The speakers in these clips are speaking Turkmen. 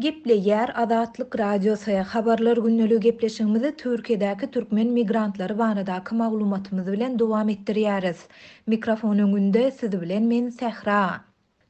Gepleýär Azatlyk Radiosy, Habarlar gündeligiň gepleşigimizi Türkiýedäki türkmen migrantlary baradaky maglumatymyz bilen dowam etdirýäris. Mikrofon öňünde siz bilen men Sähra.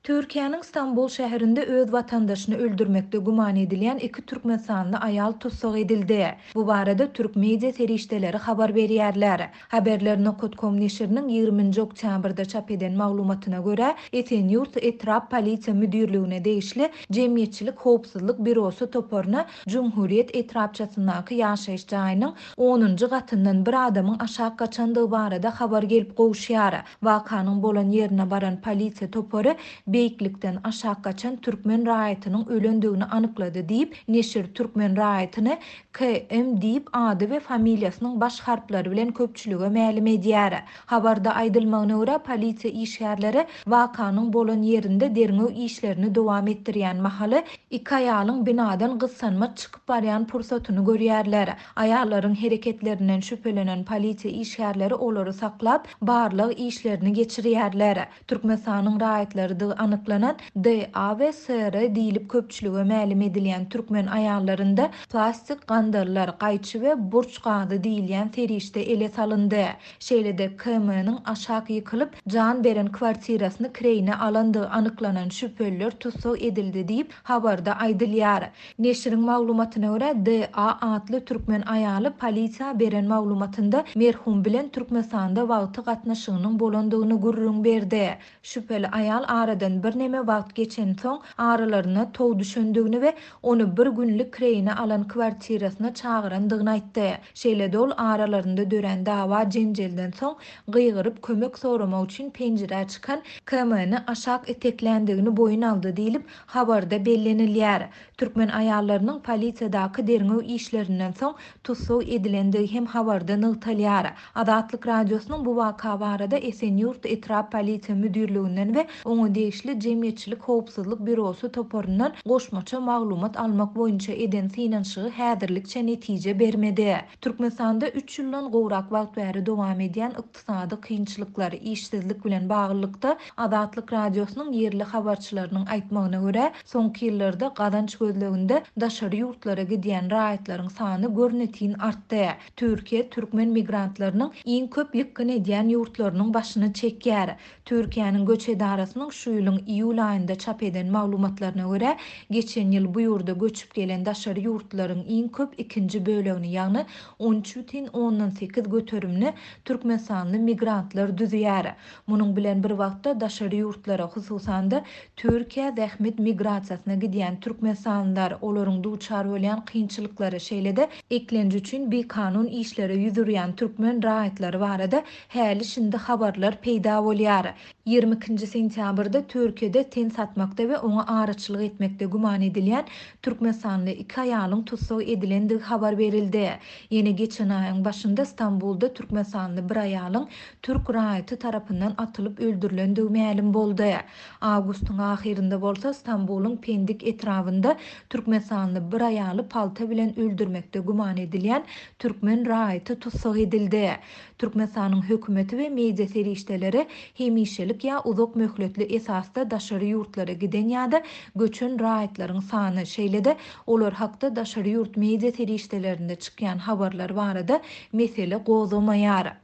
Türkiýäniň Stambul şäherinde öz watandaşyny öldürmekde güman edilýän iki türkmenistanly aýal tussag edildi. Bu barada türk media serişdeleri habar berýärler. Haberler. Nokat. Com neşiriniň ýigrimi nji oktýabrda çap eden maglumatyna görä, Esenýurt etrap polisiýa müdirligine degişli Jemgyýetçilik howpsuzlyk býurosy toparyna Jumhuriýet etrapçasyndaky ýaşaýyş jaýynyň onunjy gatyndan bir adamyň aşak gaçandygy barada habar gelip gowuşýar. Wakanyň bolan ýerine baran polisiýa topary beýiklikden aşak gaçan türkmen raýatynyň ölendigini anyklady diýip, neşir türkmen raýatyny KM diýip ady we familiýasynyň baş harplary bilen köpçülige mälim edýär. Habarda aýdylmagyna görä, polisiýa işgärleri wakanyň bolan ýerinde derňew işlerini dowam etdirýän mahaly, iki aýalyň binadan gyssanmaç çykyp barýan pursatyny görýärler. Aýallaryň hereketlerinden şübhelenen polisiýa işgärleri olary saklap, barlag işlerini geçirýärler. Türkmenistanyň raýatlarydygy anyklanan DA we SR diýlip köpçülige mälim edilýän türkmen aýallarynda plastik gandallar, gaýçy we burç gazy diýilýän serişde ele salyndy. Şeýle-de KM-niň aşak ýykylyp, jan beren kwartirasyny kireýine alandygy anyklanan şübheliler tussag edildi diýip, habarda aýdylýar. Neşiriň maglumatyna görä, DA. atly türkmen aýaly polisiýa beren maglumatynda merhum bilen Türkmenistanda wagty gatnaşygynyň bolandygyny gürrüň berdi. Şübheli aýal aradan birneme wagt geçensoň, aralaryna tow düşendigini we ony bir günlük kireýine alan kwartirasyna çagyrandygyny aýtdy. Şeýle-de ol aralarynda dörän dawa-jenjelden soň, gygyryp kömek soramak üçin penjirä çykan KM-ni aşak itekländigini boýun aldy diýlip, Habarda bellenilýär, türkmen aýallarynyň polisiýadaky derňew işlerinden soň tussag edilendigi hem habarda nygtalýar. Azatlyk Radiosynyň bu waka barada Esenýurt etrap polisiýa müdirliginden we oňa degişli Jemgyýetçilik howpsuzlyk býurosy toparyndan goşmaça maglumat almak boýunça eden synanyşygy häzirlikçe netije bermedi. Türkmenistanda üç ýyldan gowrak wagt bäri dowam edýän Ykdysady kynçylyklar, işsizlik bilen baglylykda, Azatlyk Radiosynyň ýerli habarçylarynyň aýtmagyna görä, soňky ýyllarda gazanç gözleginde daşary ýurtlara gidýän raýatlaryň sany görnetin artdy. Türkiýe türkmen migrantlarynyň iň köp ýykgyn edýän ýurtlarynyň başyny çekýär. Türkiýäniň göç edarasynyň şu ýylyň iýul aýynda çap eden maglumatlaryna görä, geçen ýyl bu ýurda göçüp gelen daşary ýurtlylaryň iň köp ikinji bölegini, ýagny on üç bütin ondan sekiz göterimini, türkmenistanly migrantlar düzýär. Munuň bilen bir wagtda, daşary ýurtlara, hususan-da, Türkiýä zähmet migrasiýasyna gidýän türkmenistanlylar, olaryň duçar bolýan kynçylyklary, şeýle-de eklenç üçin bikanun işlere ýüz urýan türkmen raýatlary barada häli-şindi habarlar peýda bolýar. Ýigrimi ikinji sentýabrda Türkiýede ten satmakda we oňa araçylyk etmekde güman edilýän türkmenistanly iki aýalyň tussag edilendigi habar berildi. Ýene geçen aýyň başynda Stambulda türkmenistanly bir aýalyň türk raýaty tarapyndan atylyp öldürilendigi mälim boldy. Awgustyň ahyrynda bolsa Stambulyň Pendik etrabynda türkmenistanly bir aýaly palta bilen öldürmekde güman edilýän türkmen raýaty tussag edildi. Türkmenistanyň hökümeti we media serişdeleri hemişelik ýa uzak möhletli esasda daşary ýurtlara giden ýa-da göçen raýatlaryň sany, şeýle-de olar hakda daşary ýurt media serişdelerinde çykýan habarlar barada mesele gozgamaýar.